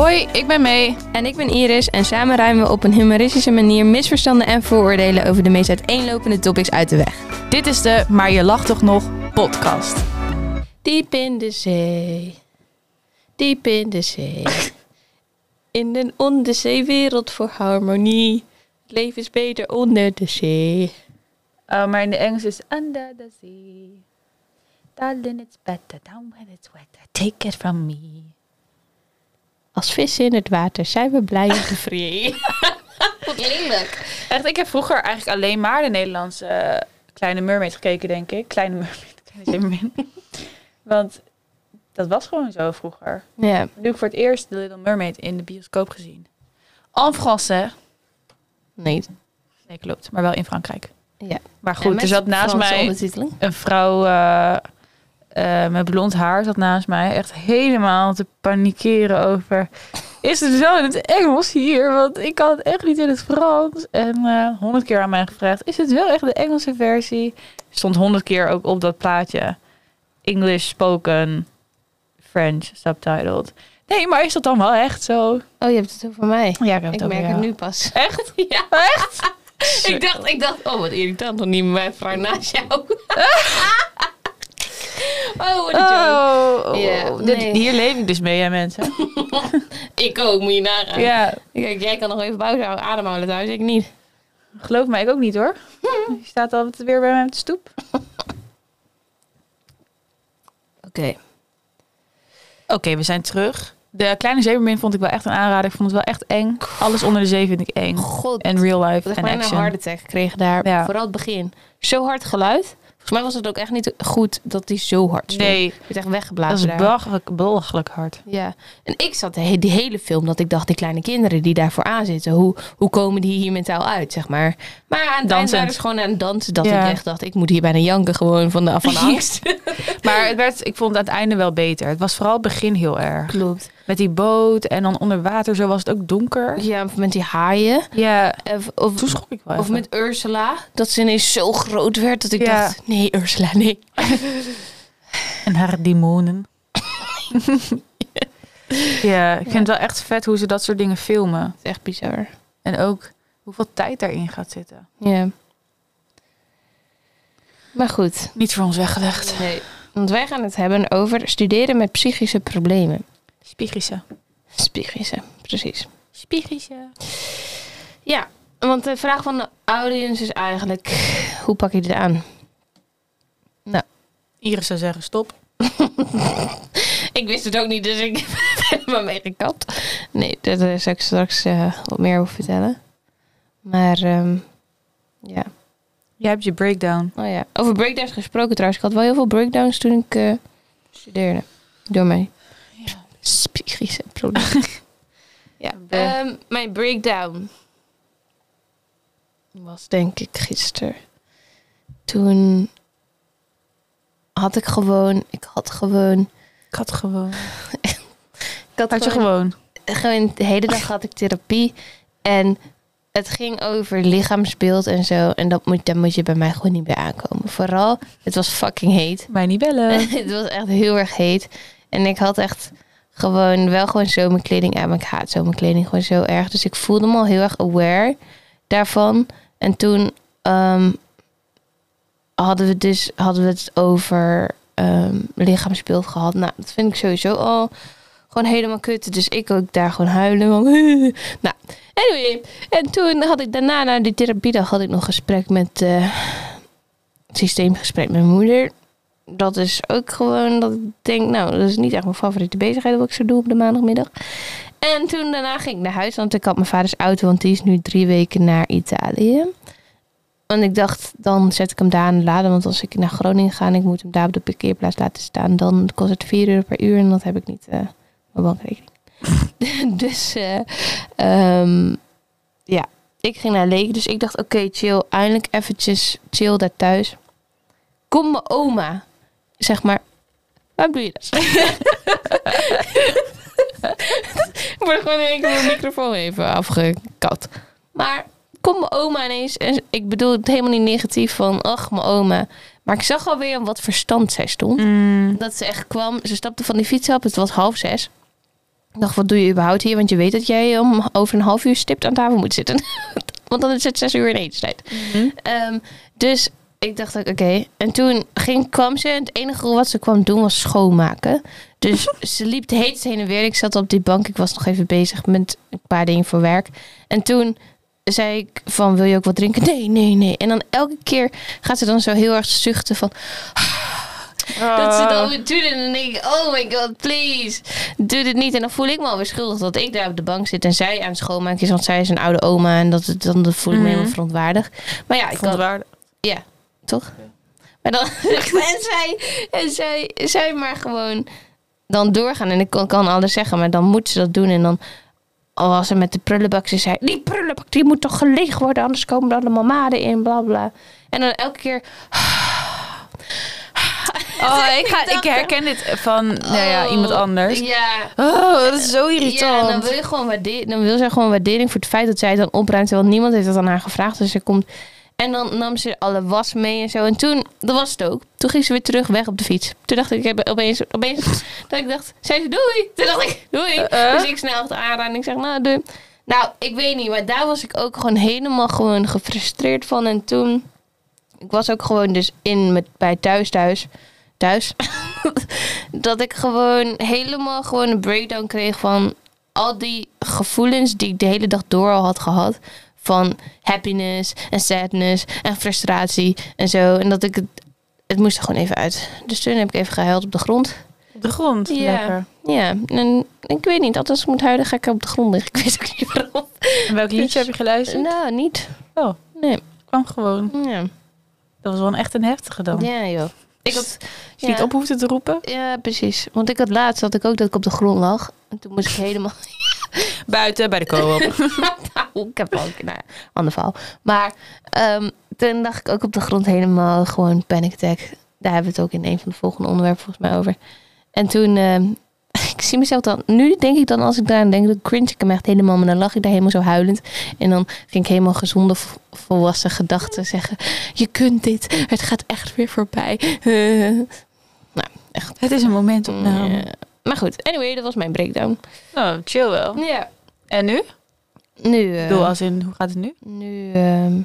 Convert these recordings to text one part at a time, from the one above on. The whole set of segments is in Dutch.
Hoi, ik ben May. En ik ben Iris en samen ruimen we op een humoristische manier misverstanden en vooroordelen over de meest uiteenlopende topics uit de weg. Dit is de Maar je lacht toch nog podcast. Diep in de zee, diep in de zee. In een onderzeewereld voor harmonie. Het leven is beter onder de zee. Oh, maar in de Engels is under the sea. Darling, it's better down when it's wetter. Take it from me. Als vissen in het water zijn we blij en tevreden. Wat lelijk. Echt, ik heb vroeger eigenlijk alleen maar de Nederlandse eh, Kleine Mermaid gekeken, denk ik. Kleine Mermaid, Kleine Zeemermin. Want dat was gewoon zo vroeger. Ja. Nu heb ik voor het eerst The Little Mermaid in de bioscoop gezien. En Français. Nee. Nee, klopt. Maar wel in Frankrijk. Ja. Maar goed, er zat naast Franse mij een vrouw eh, eh, met blond haar zat naast mij. Echt helemaal te panikeren over... Is het wel in het Engels hier? Want ik kan het echt niet in het Frans. En eh, honderd keer aan mij gevraagd... Is het wel echt de Engelse versie? Stond honderd keer ook op dat plaatje. English spoken, French subtitled. Nee, maar is dat dan wel echt zo? Oh, je hebt het over mij. Ja, ik heb het Ik over merk jou. het nu pas. Echt? Ja. Echt? Ik dacht, ik dacht, oh wat irritant, nog niet mijn vrouw naast jou. oh, wat een joke. Oh, Ja, dit- nee. hier leef ik dus mee, hè, mensen. Ik ook, moet je nagaan. Ja, Kijk, jij kan nog even pauze houden, ademhalen thuis, ik niet. geloof mij, ik ook niet hoor. Je staat altijd weer bij mij op de stoep. Oké. Oké, we zijn terug. De Kleine Zeemermin vond ik wel echt een aanrader. Ik vond het wel echt eng. Alles onder de zee vind ik eng. God, En real life ik heb en bijna een action. hard attack gekregen daar. Ja. Vooral het begin. Zo hard geluid. Volgens mij was het ook echt niet goed dat die zo hard stond. Nee, Je werd echt dat weggeblazen is daar. belachelijk, belachelijk hard. Ja, en ik zat de die hele film dat ik dacht, die kleine kinderen die daarvoor aanzitten, hoe, hoe komen die hier mentaal uit, zeg maar. Maar aan het eind Dansend. waren ze gewoon aan het dansen, dat Ja. ik echt dacht, ik moet hier bijna janken gewoon van de van de angst. Maar het werd, ik vond het aan het einde wel beter. Het was vooral het begin heel erg. Klopt. Met die boot en dan onder water, zo was het ook donker. Ja, of met die haaien. Ja, Of, of, toen schrok ik wel of met Ursula, dat ze ineens zo groot werd dat ik Ja. dacht, nee Ursula, nee. En haar demonen. ja, ik vind het wel echt vet hoe ze dat soort dingen filmen. Het is echt bizar. En ook hoeveel tijd daarin gaat zitten. Ja. Maar goed, Niet voor ons weggelegd. nee. Want wij gaan het hebben over studeren met psychische problemen. Spiegische. Psychische, precies. Spiegische. Ja, want de vraag van de audience is eigenlijk, hoe pak je dit aan? Iris zou zeggen stop. Ik wist het ook niet, dus ik ben er maar mee gekapt. Nee, daar zal ik straks eh, wat meer over vertellen. Maar ehm, ja. Jij hebt je breakdown. Oh ja, over breakdowns gesproken trouwens. Ik had wel heel veel breakdowns toen ik eh, studeerde. Door mij. Ja. Psychische problemen. ja, ehm, mijn breakdown was denk ik gisteren. Toen had ik gewoon, ik had gewoon, Ik had gewoon. ik had Had je gewoon. gewoon de hele dag had ik therapie. En het ging over lichaamsbeeld en zo. En dat moet, daar moet je bij mij gewoon niet bij aankomen. Vooral, het was fucking heet. Mij niet bellen. het was echt heel erg heet. En ik had echt gewoon wel gewoon zomerkleding aan. Maar ik haat zomerkleding gewoon zo erg. Dus ik voelde me al heel erg aware daarvan. En toen ehm, hadden we dus hadden we het over ehm, lichaamsbeeld gehad. Nou, dat vind ik sowieso al gewoon helemaal kut. Dus ik ook daar gewoon huilen. Van, nou, anyway. En toen had ik daarna, na die therapiedag, had ik nog gesprek met... eh systeemgesprek met mijn moeder. Dat is ook gewoon dat ik denk, nou, dat is niet echt mijn favoriete bezigheid wat ik zo doe op de maandagmiddag. En toen daarna ging ik naar huis, want ik had mijn vaders auto, want die is nu drie weken naar Italië. En ik dacht, dan zet ik hem daar aan de laden, want als ik naar Groningen ga en ik moet hem daar op de parkeerplaats laten staan, dan kost het 4 euro per uur en dat heb ik niet op mijn bankrekening. dus eh, ehm, ja, ik ging naar Leek, dus ik dacht, oké, chill, eindelijk eventjes chill daar thuis. Kom mijn oma, zeg maar, waarom doe je dat? ik word gewoon één keer mijn microfoon even afgekapt. Maar komt mijn oma ineens, en ik bedoel het helemaal niet negatief van, ach, mijn oma. Maar ik zag alweer wat verstand zij stond. Mm. Dat ze echt kwam, ze stapte van die fiets op, het was half zes. Ik dacht, wat doe je überhaupt hier? Want je weet dat jij om over een half uur stipt aan tafel moet zitten. Want dan is het zes uur in etenstijd. Ehm, dus ik dacht ook, oké. En toen ging, kwam ze en het enige wat ze kwam doen was schoonmaken. Dus ze liep de hele tijd heen en weer. Ik zat op die bank. Ik was nog even bezig met een paar dingen voor werk. En toen zei ik van, wil je ook wat drinken? Nee, nee, nee. En dan elke keer gaat ze dan zo heel erg zuchten van... Dat ze dan weer doet en dan denk ik, oh my god, please. Doe dit niet. En dan voel ik me alweer schuldig dat ik daar op de bank zit en zij aan het schoonmaken is. Want zij is een oude oma en dat, dan dat voel ik me Mhm. helemaal verontwaardigd. Maar ja, ik kan, ja, toch? Maar dan en zij, en zij, zij maar gewoon dan doorgaan. En ik kan, kan alles zeggen, maar dan moet ze dat doen. En dan al was ze met de prullenbak. Ze zei, die prullenbak die moet toch geleeg worden, anders komen er allemaal maden in, bla bla. En dan elke keer, Oh, ik, ga, ik herken dit van nou ja, Oh, iemand anders. Ja, Oh, dat is zo Ja, irritant. dan wil, je gewoon waarde- dan wil ze gewoon waardering voor het feit dat zij het dan opruimt. Terwijl niemand heeft dat aan haar gevraagd. Dus ze komt. En dan nam ze alle was mee en zo. En toen, dat was het ook. Toen ging ze weer terug weg op de fiets. Toen dacht ik, ik heb opeens, opeens dat ik dacht, zei ze doei. Toen dacht ik, doei. Eh? Dus ik snel achteraan en ik zeg, nou doei. Nou, ik weet niet, maar daar was ik ook gewoon helemaal gewoon gefrustreerd van. En toen, ik was ook gewoon dus in met, bij thuis thuis. Thuis. dat ik gewoon helemaal gewoon een breakdown kreeg van al die gevoelens die ik de hele dag door al had gehad. Van happiness en sadness en frustratie en zo. En dat ik het, het moest er gewoon even uit. Dus toen heb ik even gehuild op de grond. Op de grond. Ja. Lekker. Ja, en ik weet niet, altijd als ik moet huilen ga ik op de grond liggen. Ik weet ook niet waarom. En welk liedje heb je geluisterd? Nou, niet. Oh. Nee. Kwam gewoon. Ja, Dat was wel echt een heftige dan. ja joh. Ik had, je niet op hoefde te roepen. Ja, precies. Want ik had laatst had ik ook dat ik op de grond lag. En toen moest ik helemaal... Buiten bij de co-op. nou, ik heb ook... Nou, ander verhaal. Maar ehm, toen dacht ik ook op de grond helemaal gewoon panic attack. Daar hebben we het ook in een van de volgende onderwerpen volgens mij over. En toen... ehm, ik zie mezelf dan... Nu denk ik dan als ik daar aan denk... Dan cringe ik hem echt helemaal. Maar dan lag ik daar helemaal zo huilend. En dan ging ik helemaal gezonde volwassen gedachten zeggen. Je kunt dit. Het gaat echt weer voorbij. nou, echt. Het is een momentopname. Ja. Maar goed, anyway, dat was mijn breakdown. Oh, chill wel. Ja. En nu? Nu, eh, bedoel, als in, hoe gaat het nu? nu ehm,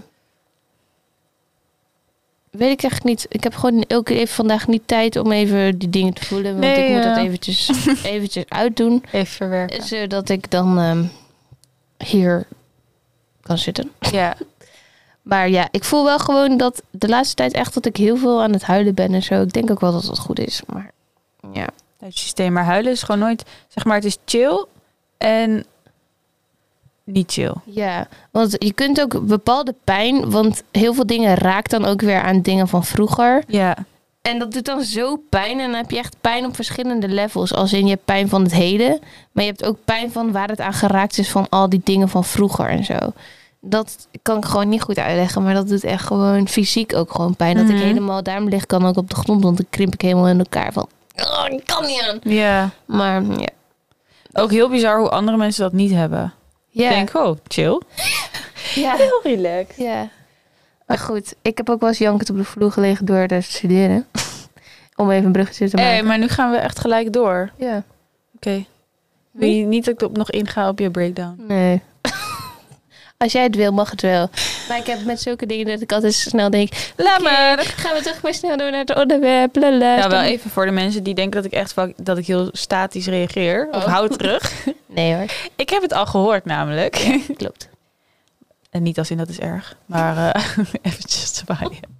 weet ik echt niet. Ik heb gewoon elke keer even vandaag niet tijd om even die dingen te voelen. Want Nee, ik moet dat eventjes, eventjes uitdoen. Even verwerken. Zodat ik dan ehm, hier kan zitten. Ja. Maar ja, ik voel wel gewoon dat de laatste tijd echt dat ik heel veel aan het huilen ben en zo. Ik denk ook wel dat dat goed is. Maar ja. Het systeem. Maar huilen is gewoon nooit... Zeg maar, het is chill en niet chill. Ja, want je kunt ook bepaalde pijn, want heel veel dingen raakt dan ook weer aan dingen van vroeger. Ja. En dat doet dan zo pijn en dan heb je echt pijn op verschillende levels. Als in je hebt pijn van het heden, maar je hebt ook pijn van waar het aan geraakt is van al die dingen van vroeger en zo. Dat kan ik gewoon niet goed uitleggen, maar dat doet echt gewoon fysiek ook gewoon pijn. Dat Mhm. ik helemaal, daarom lig ik dan ook op de grond, want dan krimp ik helemaal in elkaar van, oh, ik kan niet aan. Ja. Maar ja. Ook heel bizar hoe andere mensen dat niet hebben. Ja, Ik denk, oh, chill. ja. Heel relaxed. Ja. Maar goed, ik heb ook wel eens jankend op de vloer gelegen door te studeren. Om even een bruggetje te maken. Hey, maar nu gaan we echt gelijk door. Ja. Oké. Wil je niet dat ik op nog inga op je breakdown? Nee. Als jij het wil, mag het wel. Maar ik heb met zulke dingen dat ik altijd snel denk... Laat maar. Gaan we toch maar snel door naar het onderwerp. Lala. Ja, wel even voor de mensen die denken dat ik echt dat ik heel statisch reageer. Of Oh. hou terug. Nee hoor, Ik heb het al gehoord namelijk. klopt. En niet als in dat is erg. Maar eh eventjes zwaaien.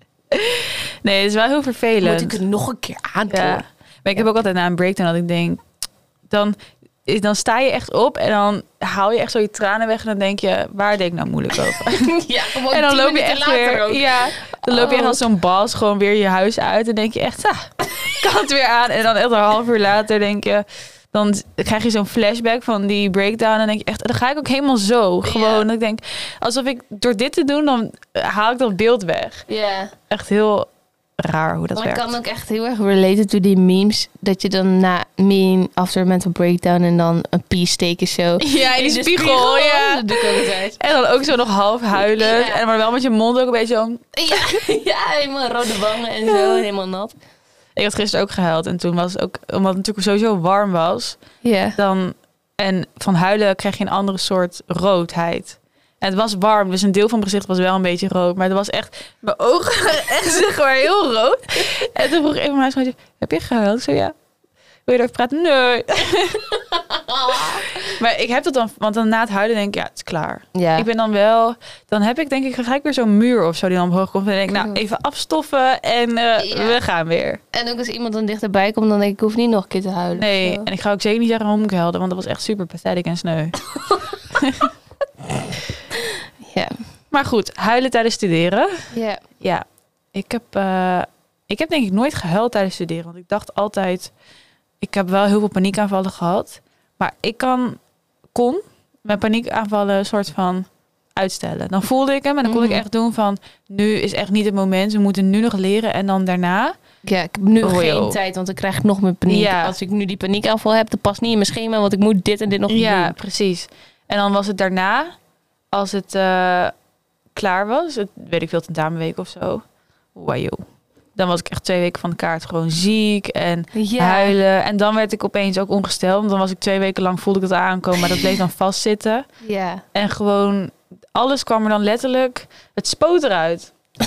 Nee, het is wel heel vervelend. Moet ik het nog een keer aandoen? Ja. Maar ik heb ook altijd na een breakdown dat ik denk... Dan, dan sta je echt op en dan haal je echt zo je tranen weg. En dan denk je, waar denk ik nou moeilijk over? ja gewoon en dan loop je echt later weer... ook. Ja, dan loop je echt Oh. als zo'n bas gewoon weer je huis uit. En denk je echt, ah, kan het weer aan. En dan echt een half uur later denk je... Dan krijg je zo'n flashback van die breakdown. En dan denk je echt, dan ga ik ook helemaal zo. Gewoon, ik denk, alsof ik door dit te doen, dan haal ik dat beeld weg. Ja. Echt heel raar hoe dat Maar ik werkt. kan ook echt heel erg relaten to die memes. Dat je dan na meme after a mental breakdown en dan een pee steken zo. Ja, in de spiegel, ja. Dat doe ik ook altijd. En dan ook zo nog half huilen. Ja. En maar wel met je mond ook een beetje zo... Ja, ja, helemaal rode wangen en zo. Helemaal nat. Ik had gisteren ook gehuild. En toen was het ook, omdat het natuurlijk sowieso warm was, Ja. dan En van huilen krijg je een andere soort roodheid. Het was warm, dus een deel van mijn gezicht was wel een beetje rood. Maar het was echt, mijn ogen waren echt zeg maar heel rood. En toen vroeg een van mijn huisgenootjes, heb je gehuild? Ik zei ja. Wil je erover praten? Nee. maar ik heb dat dan, want dan na het huilen denk ik, ja, het is klaar. Ja. Ik ben dan wel, dan heb ik denk ik gelijk weer zo'n muur of zo die dan omhoog komt. En dan denk ik, nou, even afstoffen en eh, Ja. we gaan weer. En ook als iemand dan dichterbij komt, dan denk ik, ik hoef niet nog een keer te huilen. Nee, zo. en ik ga ook zeker niet zeggen waarom ik huilde, want dat was echt super pathetic en sneu. Ja. Maar goed, huilen tijdens studeren. Ja. Ja, ik heb, eh, ik heb denk ik nooit gehuild tijdens studeren. Want ik dacht altijd, ik heb wel heel veel paniekaanvallen gehad. Maar ik kan, kon mijn paniekaanvallen een soort van uitstellen. Dan voelde ik hem en dan kon Mhm. ik echt doen van, nu is echt niet het moment. We moeten nu nog leren en dan daarna. Ja, ik heb nu Oh, geen joh. tijd, want dan krijg ik nog meer paniek. Ja. Als ik nu die paniekaanval heb, dat past niet in mijn schema, want ik moet dit en dit nog Ja, doen. precies. En dan was het daarna, als het eh, klaar was, het, weet ik veel, tentamenweek of zo. Wow. Dan was ik echt twee weken van de kaart gewoon ziek en Ja. huilen. En dan werd ik opeens ook ongesteld. Want dan was ik twee weken lang, voelde ik het aankomen, maar dat bleef dan vastzitten. Ja. En gewoon, alles kwam er dan letterlijk, het spoot eruit.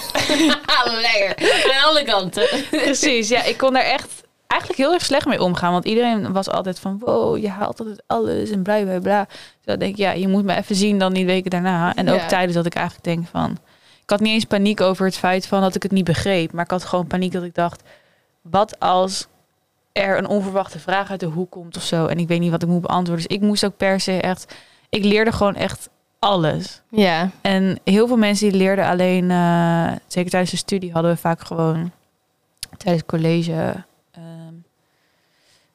Lekker. Aan alle kanten. Precies, ja, ik kon daar echt eigenlijk heel erg slecht mee omgaan. Want iedereen was altijd van, wow, je haalt altijd alles en bla bla bla. Dus dan denk ik, ja, je moet me even zien dan die weken daarna. En ook Ja. tijdens dat ik eigenlijk denk van... Ik had niet eens paniek over het feit van dat ik het niet begreep. Maar ik had gewoon paniek dat ik dacht, wat als er een onverwachte vraag uit de hoek komt of zo. En ik weet niet wat ik moet beantwoorden. Dus ik moest ook per se echt... Ik leerde gewoon echt alles. Ja. En heel veel mensen die leerden alleen, eh, zeker tijdens de studie, hadden we vaak gewoon tijdens college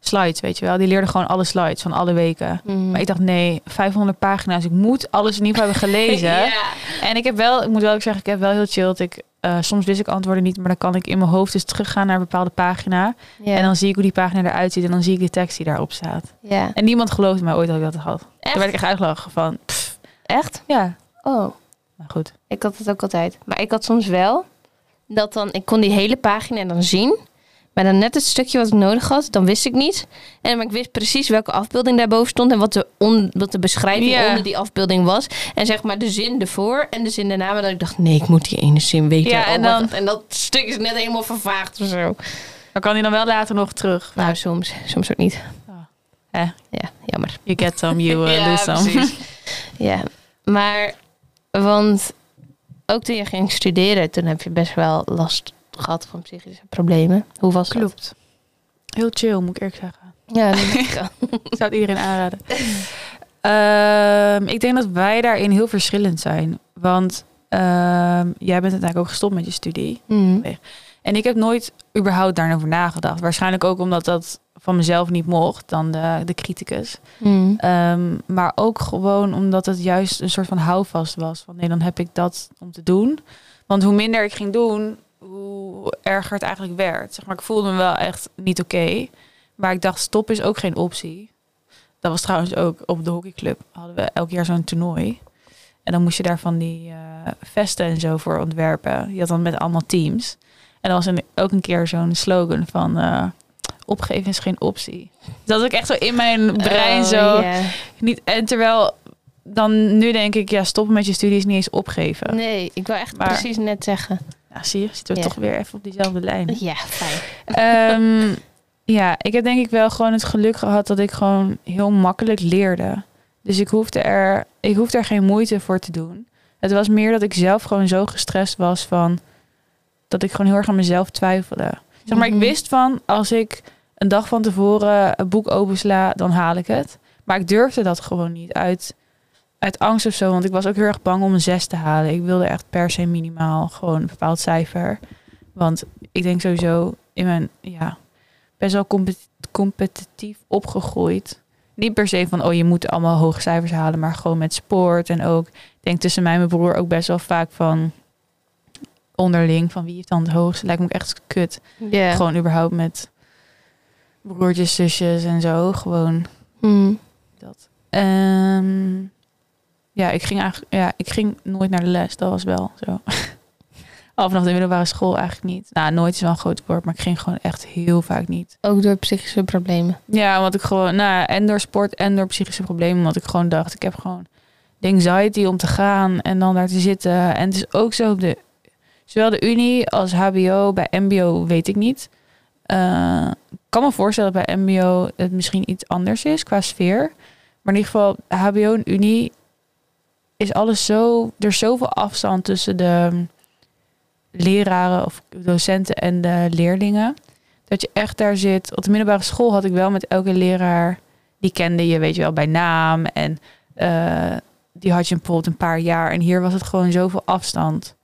slides, weet je wel. Die leerden gewoon alle slides van alle weken. Mhm. Maar ik dacht, nee, 500 pagina's. Ik moet alles in ieder geval hebben gelezen. En ik heb wel, ik moet wel ook zeggen, ik heb wel heel chill. dat Ik, eh, soms wist ik antwoorden niet, maar dan kan ik in mijn hoofd dus teruggaan naar een bepaalde pagina. En dan zie ik hoe die pagina eruit ziet en dan zie ik de tekst die daarop staat. ja. En niemand geloofde mij ooit dat ik dat had. Echt? Daar werd ik echt uitgelachen van, pff, Echt? ja, Oh. maar goed. Ik had het ook altijd. Maar ik had soms wel dat dan, ik kon die hele pagina dan zien. Maar dan net het stukje wat ik nodig had, dan wist ik niet. En maar ik wist precies welke afbeelding daarboven stond en wat de, on, wat de beschrijving onder die afbeelding was. En zeg maar de zin ervoor en de zin daarna. Maar dat ik dacht, nee, ik moet die ene zin weten. Ja, Oh en my dan- en dat stuk is net helemaal vervaagd of zo. Maar kan hij dan wel later nog terug? Nou, soms. Soms ook niet. Hè? Ja, jammer. You get some, you uh, Ja, lose some. precies. Ja, maar want ook toen je ging studeren, toen heb je best wel last gehad van psychische problemen. Hoe was dat? Klopt. Heel chill, moet ik eerlijk zeggen. Ja, dat. Ik zou het iedereen aanraden. Ehm, ik denk dat wij daarin heel verschillend zijn. Want ehm, jij bent uiteindelijk ook gestopt met je studie. Mhm. En ik heb nooit überhaupt daarover nagedacht. Waarschijnlijk ook omdat dat van mezelf niet mocht, dan de, de criticus. Mhm. Ehm, maar ook gewoon omdat het juist een soort van houvast was. Van nee, dan heb ik dat om te doen. Want hoe minder ik ging doen, hoe erger het eigenlijk werd. Zeg maar, ik voelde me wel echt niet oké. Maar ik dacht, stop is ook geen optie. Dat was trouwens ook op de hockeyclub. Hadden we elk jaar zo'n toernooi. En dan moest je daar van die eh, vesten en zo voor ontwerpen. Die had dan met allemaal teams. En dan was er ook een keer zo'n slogan van... eh, opgeven is geen optie. Dat had ik echt zo in mijn brein Oh, zo... ja. Niet, en terwijl dan nu denk ik, ja, stoppen met je studie is niet eens opgeven. Nee, ik wil echt Maar- precies net zeggen. Ja, zie je, zitten we Ja. toch weer even op diezelfde lijn. Ja, fijn. Ehm, ja, ik heb denk ik wel gewoon het geluk gehad dat ik gewoon heel makkelijk leerde. Dus ik hoefde er, ik hoefde er geen moeite voor te doen. Het was meer dat ik zelf gewoon zo gestrest was van dat ik gewoon heel erg aan mezelf twijfelde. Zeg maar, Mhm. ik wist van als ik een dag van tevoren een boek opensla, dan haal ik het. Maar ik durfde dat gewoon niet uit, uit angst of zo. Want ik was ook heel erg bang om een zes te halen. Ik wilde echt per se minimaal gewoon een bepaald cijfer. Want ik denk sowieso in mijn, ja, best wel compet- competitief opgegroeid. Niet per se van, oh, je moet allemaal hoge cijfers halen, maar gewoon met sport. En ook, ik denk tussen mij en mijn broer ook best wel vaak van onderling, van wie heeft dan het hoogste. Lijkt me ook echt kut. Gewoon überhaupt met broertjes, zusjes en zo. Gewoon Mhm. dat. Ehm, ja, ik ging eigenlijk, ja, ik ging nooit naar de les. Dat was wel zo. Al vanaf de middelbare school eigenlijk niet. Nou, nooit is wel een groot woord, maar ik ging gewoon echt heel vaak niet. Ook door psychische problemen. Ja, omdat ik gewoon, nou, en door sport en door psychische problemen, omdat ik gewoon dacht, ik heb gewoon de anxiety om te gaan en dan daar te zitten. En het is ook zo op de, zowel de Unie als HBO, bij MBO weet ik niet. Eh, ik kan me voorstellen dat bij MBO het misschien iets anders is qua sfeer. Maar in ieder geval, HBO en Unie is alles zo, er is zoveel afstand tussen de leraren of docenten en de leerlingen. Dat je echt daar zit. Op de middelbare school had ik wel met elke leraar, die kende je, weet je wel, bij naam. En eh, die had je bijvoorbeeld een paar jaar. En hier was het gewoon zoveel afstand.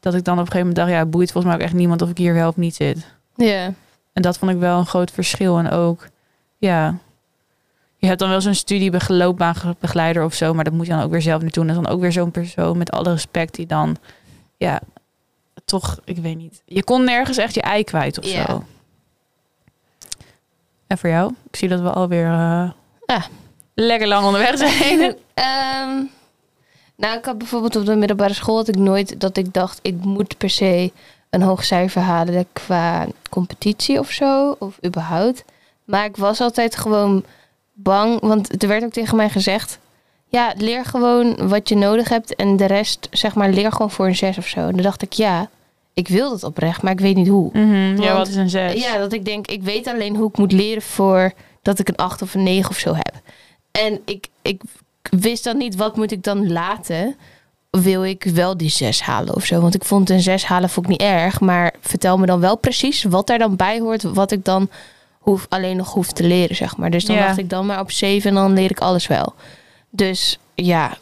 Dat ik dan op een gegeven moment dacht, ja, boeit volgens mij ook echt niemand of ik hier wel of niet zit. Ja. En dat vond ik wel een groot verschil. En ook, ja, je hebt dan wel zo'n studieloopbaanbegeleider of zo, maar dat moet je dan ook weer zelf nu doen. En dan ook weer zo'n persoon met alle respect die dan, ja, toch, ik weet niet. Je kon nergens echt je ei kwijt of zo. En voor jou? Ik zie dat we alweer Ja. lekker lang onderweg zijn. Ehm, nou, ik had bijvoorbeeld op de middelbare school had ik nooit dat ik dacht ik moet per se een hoog cijfer halen qua competitie of zo, of überhaupt. Maar ik was altijd gewoon bang, want er werd ook tegen mij gezegd: ja, leer gewoon wat je nodig hebt en de rest, zeg maar, leer gewoon voor een zes of zo. En dan dacht ik, ja, ik wil dat oprecht, maar ik weet niet hoe. Mhm, ja, Want- wat is een zes? Ja, dat ik denk, ik weet alleen hoe ik moet leren voor dat ik een 8 of een 9 of zo heb. En ik, ik wist dan niet, wat moet ik dan laten? Wil ik wel die 6 halen of zo? Want ik vond een 6 halen vond ik niet erg. Maar vertel me dan wel precies wat daar dan bij hoort. Wat ik dan hoef, alleen nog hoef te leren, zeg maar. Dus dan Ja. dacht ik dan maar op 7 en dan leer ik alles wel. Dus ja,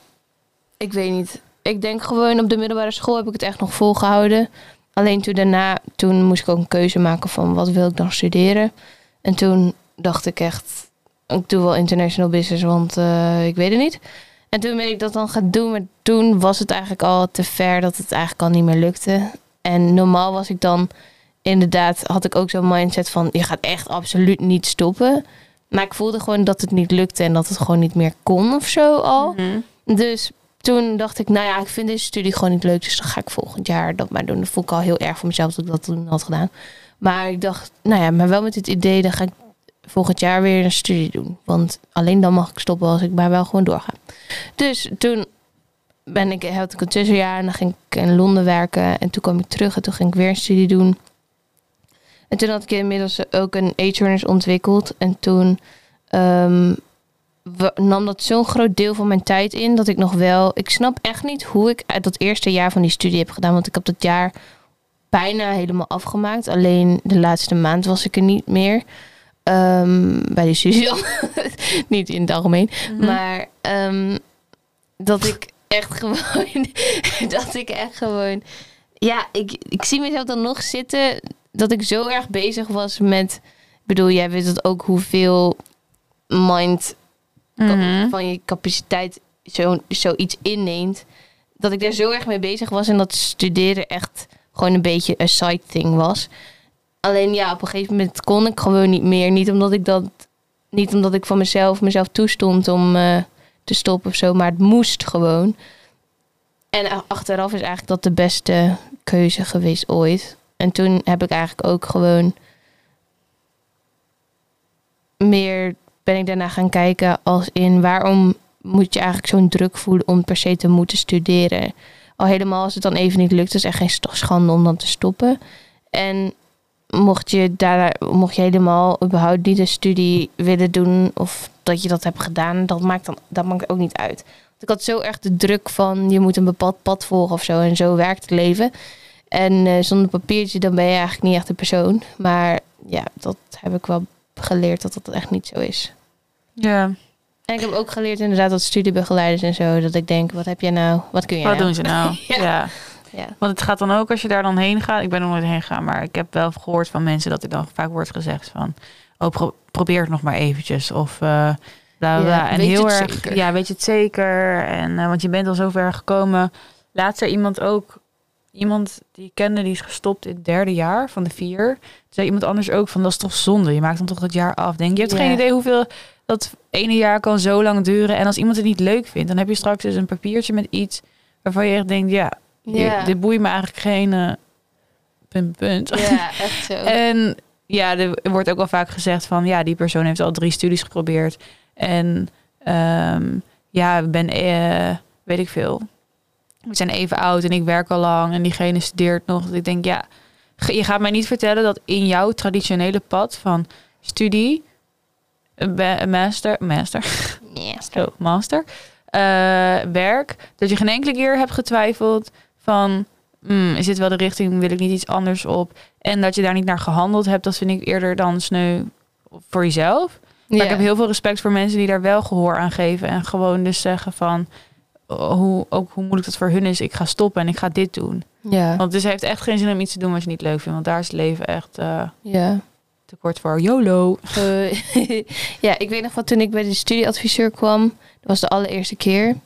ik weet niet. Ik denk gewoon op de middelbare school heb ik het echt nog volgehouden. Alleen toen daarna, toen moest ik ook een keuze maken van wat wil ik dan studeren. En toen dacht ik echt, ik doe wel international business, want eh, ik weet het niet. En toen ben ik dat dan gaan doen, maar toen was het eigenlijk al te ver dat het eigenlijk al niet meer lukte. En normaal was ik dan inderdaad, had ik ook zo'n mindset van je gaat echt absoluut niet stoppen. Maar ik voelde gewoon dat het niet lukte en dat het gewoon niet meer kon of zo al. Mhm. Dus toen dacht ik, nou ja, ik vind deze studie gewoon niet leuk. Dus dan ga ik volgend jaar dat maar doen. Dat voel ik al heel erg voor mezelf dat ik dat toen had gedaan. Maar ik dacht, nou ja, maar wel met het idee, dan ga ik volgend jaar weer een studie doen. Want alleen dan mag ik stoppen als ik maar wel gewoon doorga. Dus toen ben ik, had ik een tussenjaar en dan ging ik in Londen werken. En toen kwam ik terug en toen ging ik weer een studie doen. En toen had ik inmiddels ook een A-turners ontwikkeld. En toen ehm, nam dat zo'n groot deel van mijn tijd in dat ik nog wel. Ik snap echt niet hoe ik uit dat eerste jaar van die studie heb gedaan. Want ik heb dat jaar bijna helemaal afgemaakt. Alleen de laatste maand was ik er niet meer. Ehm, bij die studie niet in het algemeen. Mhm. Maar ehm, dat ik echt gewoon. dat ik echt gewoon. Ja, ik, ik zie mezelf dan nog zitten. Dat ik zo erg bezig was met. Ik bedoel, jij weet het ook hoeveel mind Mhm. van je capaciteit zo, zoiets inneemt. Dat ik daar zo erg mee bezig was en dat studeren echt gewoon een beetje een side thing was. Alleen ja, op een gegeven moment kon ik gewoon niet meer. Niet omdat ik dat, niet omdat ik van mezelf mezelf toestond om eh, te stoppen of zo, maar het moest gewoon. En achteraf is eigenlijk dat de beste keuze geweest ooit. En toen heb ik eigenlijk ook gewoon meer ben ik daarna gaan kijken als in waarom moet je eigenlijk zo'n druk voelen om per se te moeten studeren. Al helemaal als het dan even niet lukt, is echt geen schande om dan te stoppen. En mocht je daar, mocht je helemaal überhaupt niet een studie willen doen of dat je dat hebt gedaan, dat maakt dan dat maakt ook niet uit. Want ik had zo erg de druk van je moet een bepaald pad volgen of zo en zo werkt het leven. En eh, zonder papiertje dan ben je eigenlijk niet echt een persoon. Maar ja, dat heb ik wel geleerd dat dat echt niet zo is. Ja, En ik heb ook geleerd inderdaad dat studiebegeleiders en zo, dat ik denk, wat heb jij nou, wat kun jij wat nou? doen ze nou? Ja. ja. Ja. Want het gaat dan ook als je daar dan heen gaat. Ik ben er nooit heen gegaan, maar ik heb wel gehoord van mensen dat er dan vaak wordt gezegd van, oh pro- probeer het nog maar eventjes of bla bla. Ja. En heel het erg, zeker? ja, weet je het zeker? En eh, want je bent al zo ver gekomen. Laatst zei iemand ook, iemand die ik kende, die is gestopt in het derde jaar van de vier. Toen zei iemand anders ook van, dat is toch zonde? Je maakt dan toch het jaar af. Denk je, hebt geen idee hoeveel dat ene jaar kan zo lang duren. En als iemand het niet leuk vindt, dan heb je straks dus een papiertje met iets waarvan je echt denkt, ja. Dit boeit me eigenlijk geen eh, punt, punt. Ja, echt zo. En ja, er wordt ook wel vaak gezegd van ja, die persoon heeft al drie studies geprobeerd. En ehm, ja, ben, eh, weet ik veel. We zijn even oud en ik werk al lang en diegene studeert nog. Dus ik denk, ja, je gaat mij niet vertellen dat in jouw traditionele pad van studie, master, master, zo, master, eh, werk, dat je geen enkele keer hebt getwijfeld van, hmm, is dit wel de richting, wil ik niet iets anders op? En dat je daar niet naar gehandeld hebt, dat vind ik eerder dan sneu voor jezelf. Maar ik heb heel veel respect voor mensen die daar wel gehoor aan geven en gewoon dus zeggen van, hoe, ook hoe moeilijk dat voor hun is, ik ga stoppen en ik ga dit doen. Ja. Want dus heeft echt geen zin om iets te doen wat je niet leuk vindt, want daar is het leven echt eh, Ja. te kort voor. YOLO. Eh, ja, ik weet nog van toen ik bij de studieadviseur kwam. Dat was de allereerste keer.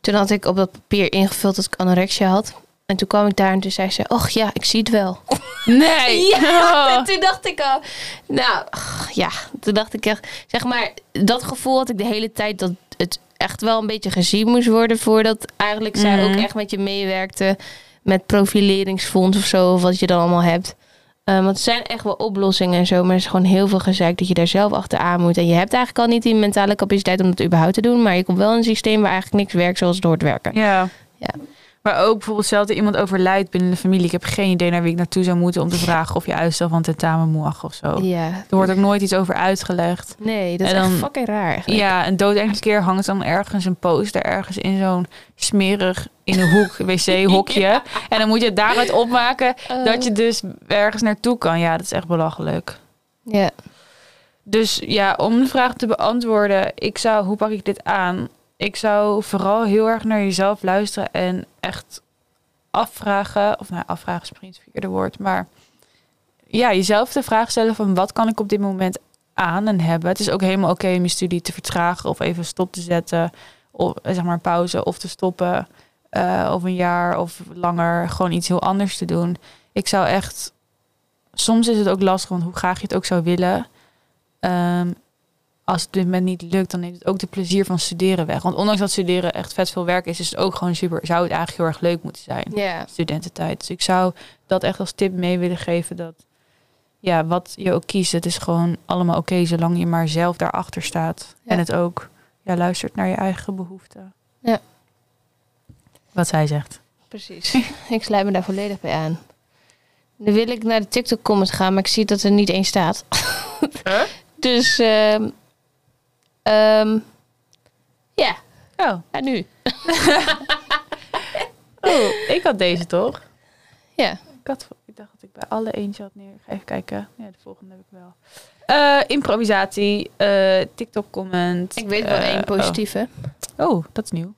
Toen had ik op dat papier ingevuld dat ik anorexia had. En toen kwam ik daar en toen zei ze... Och ja, ik zie het wel. Nee! Ja, Oh. en toen dacht ik al... Nou, ja. Toen dacht ik echt... Zeg maar, dat gevoel had ik de hele tijd... dat het echt wel een beetje gezien moest worden... voordat eigenlijk zij Mhm. ook echt met je meewerkte... met profileringsfonds of zo... of wat je dan allemaal hebt. Eh, want er zijn echt wel oplossingen en zo... maar er is gewoon heel veel gezeik dat je daar zelf achteraan moet. En je hebt eigenlijk al niet die mentale capaciteit... om dat überhaupt te doen... maar je komt wel in een systeem waar eigenlijk niks werkt zoals het hoort werken. Ja. Ja. Maar ook bijvoorbeeld dat er iemand overlijdt binnen de familie. Ik heb geen idee naar wie ik naartoe zou moeten om te vragen of je uitstel van tentamen mag of zo. Ja. Er wordt ook nooit iets over uitgelegd. Nee, dat is dan- echt fucking raar eigenlijk. Ja, een dood enkele keer hangt dan ergens een poster ergens in zo'n smerig in de hoek wc-hokje. En dan moet je het daaruit opmaken Eh, dat je dus ergens naartoe kan. Ja, dat is echt belachelijk. Ja. Dus ja, om de vraag te beantwoorden, ik zou, hoe pak ik dit aan? Ik zou vooral heel erg naar jezelf luisteren en echt afvragen, of nou, afvragen is misschien het verkeerde woord, maar ja, jezelf de vraag stellen van wat kan ik op dit moment aan en hebben. Het is ook helemaal oké om je studie te vertragen of even stop te zetten, of eh, zeg maar pauze of te stoppen, eh, of een jaar of langer gewoon iets heel anders te doen. Ik zou echt, soms is het ook lastig, want hoe graag je het ook zou willen. Ehm, als het dit moment niet lukt, dan neemt het ook de plezier van studeren weg. Want ondanks dat studeren echt vet veel werk is, is het ook gewoon super. Zou het eigenlijk heel erg leuk moeten zijn, Ja. studententijd. Dus ik zou dat echt als tip mee willen geven dat, ja, wat je ook kiest, het is gewoon allemaal oké zolang je maar zelf daarachter staat Ja. en het ook, ja, luistert naar je eigen behoeften. Ja. Wat zij zegt. Precies. ik sluit me daar volledig bij aan. Nu wil ik naar de TikTok comments gaan, maar ik zie dat er niet één staat. Dus, ehm ja, Oh. ja, nu. oh, ik had deze toch? Ja. Ik, had, ik dacht dat ik bij alle eentje had neer. Ik ga even kijken. Ja, de volgende heb ik wel. Eh, improvisatie, eh, TikTok-comment. Ik weet wel eh, één positieve. Oh. oh, dat is nieuw.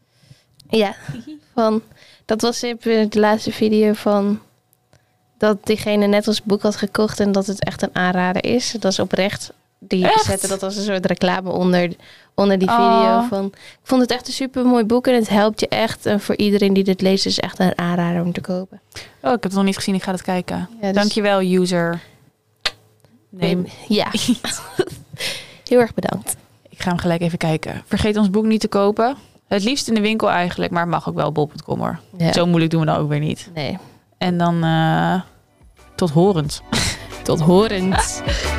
Ja, van, dat was in de laatste video van dat diegene net ons boek had gekocht en dat het echt een aanrader is. Dat is oprecht. Die Echt? zetten dat als een soort reclame onder, onder die Oh. video. Van, ik vond het echt een super mooi boek en het helpt je echt. En voor iedereen die dit leest is het echt een aanrader om te kopen. Oh, ik heb het nog niet gezien. Ik ga het kijken. Ja, dus- Dankjewel, user. Nee, Ja. Heel erg bedankt. ik ga hem gelijk even kijken. Vergeet ons boek niet te kopen. Het liefst in de winkel eigenlijk, maar mag ook wel bol.com hoor. Ja. Zo moeilijk doen we dan ook weer niet. Nee. En dan eh, tot horend. Tot horens.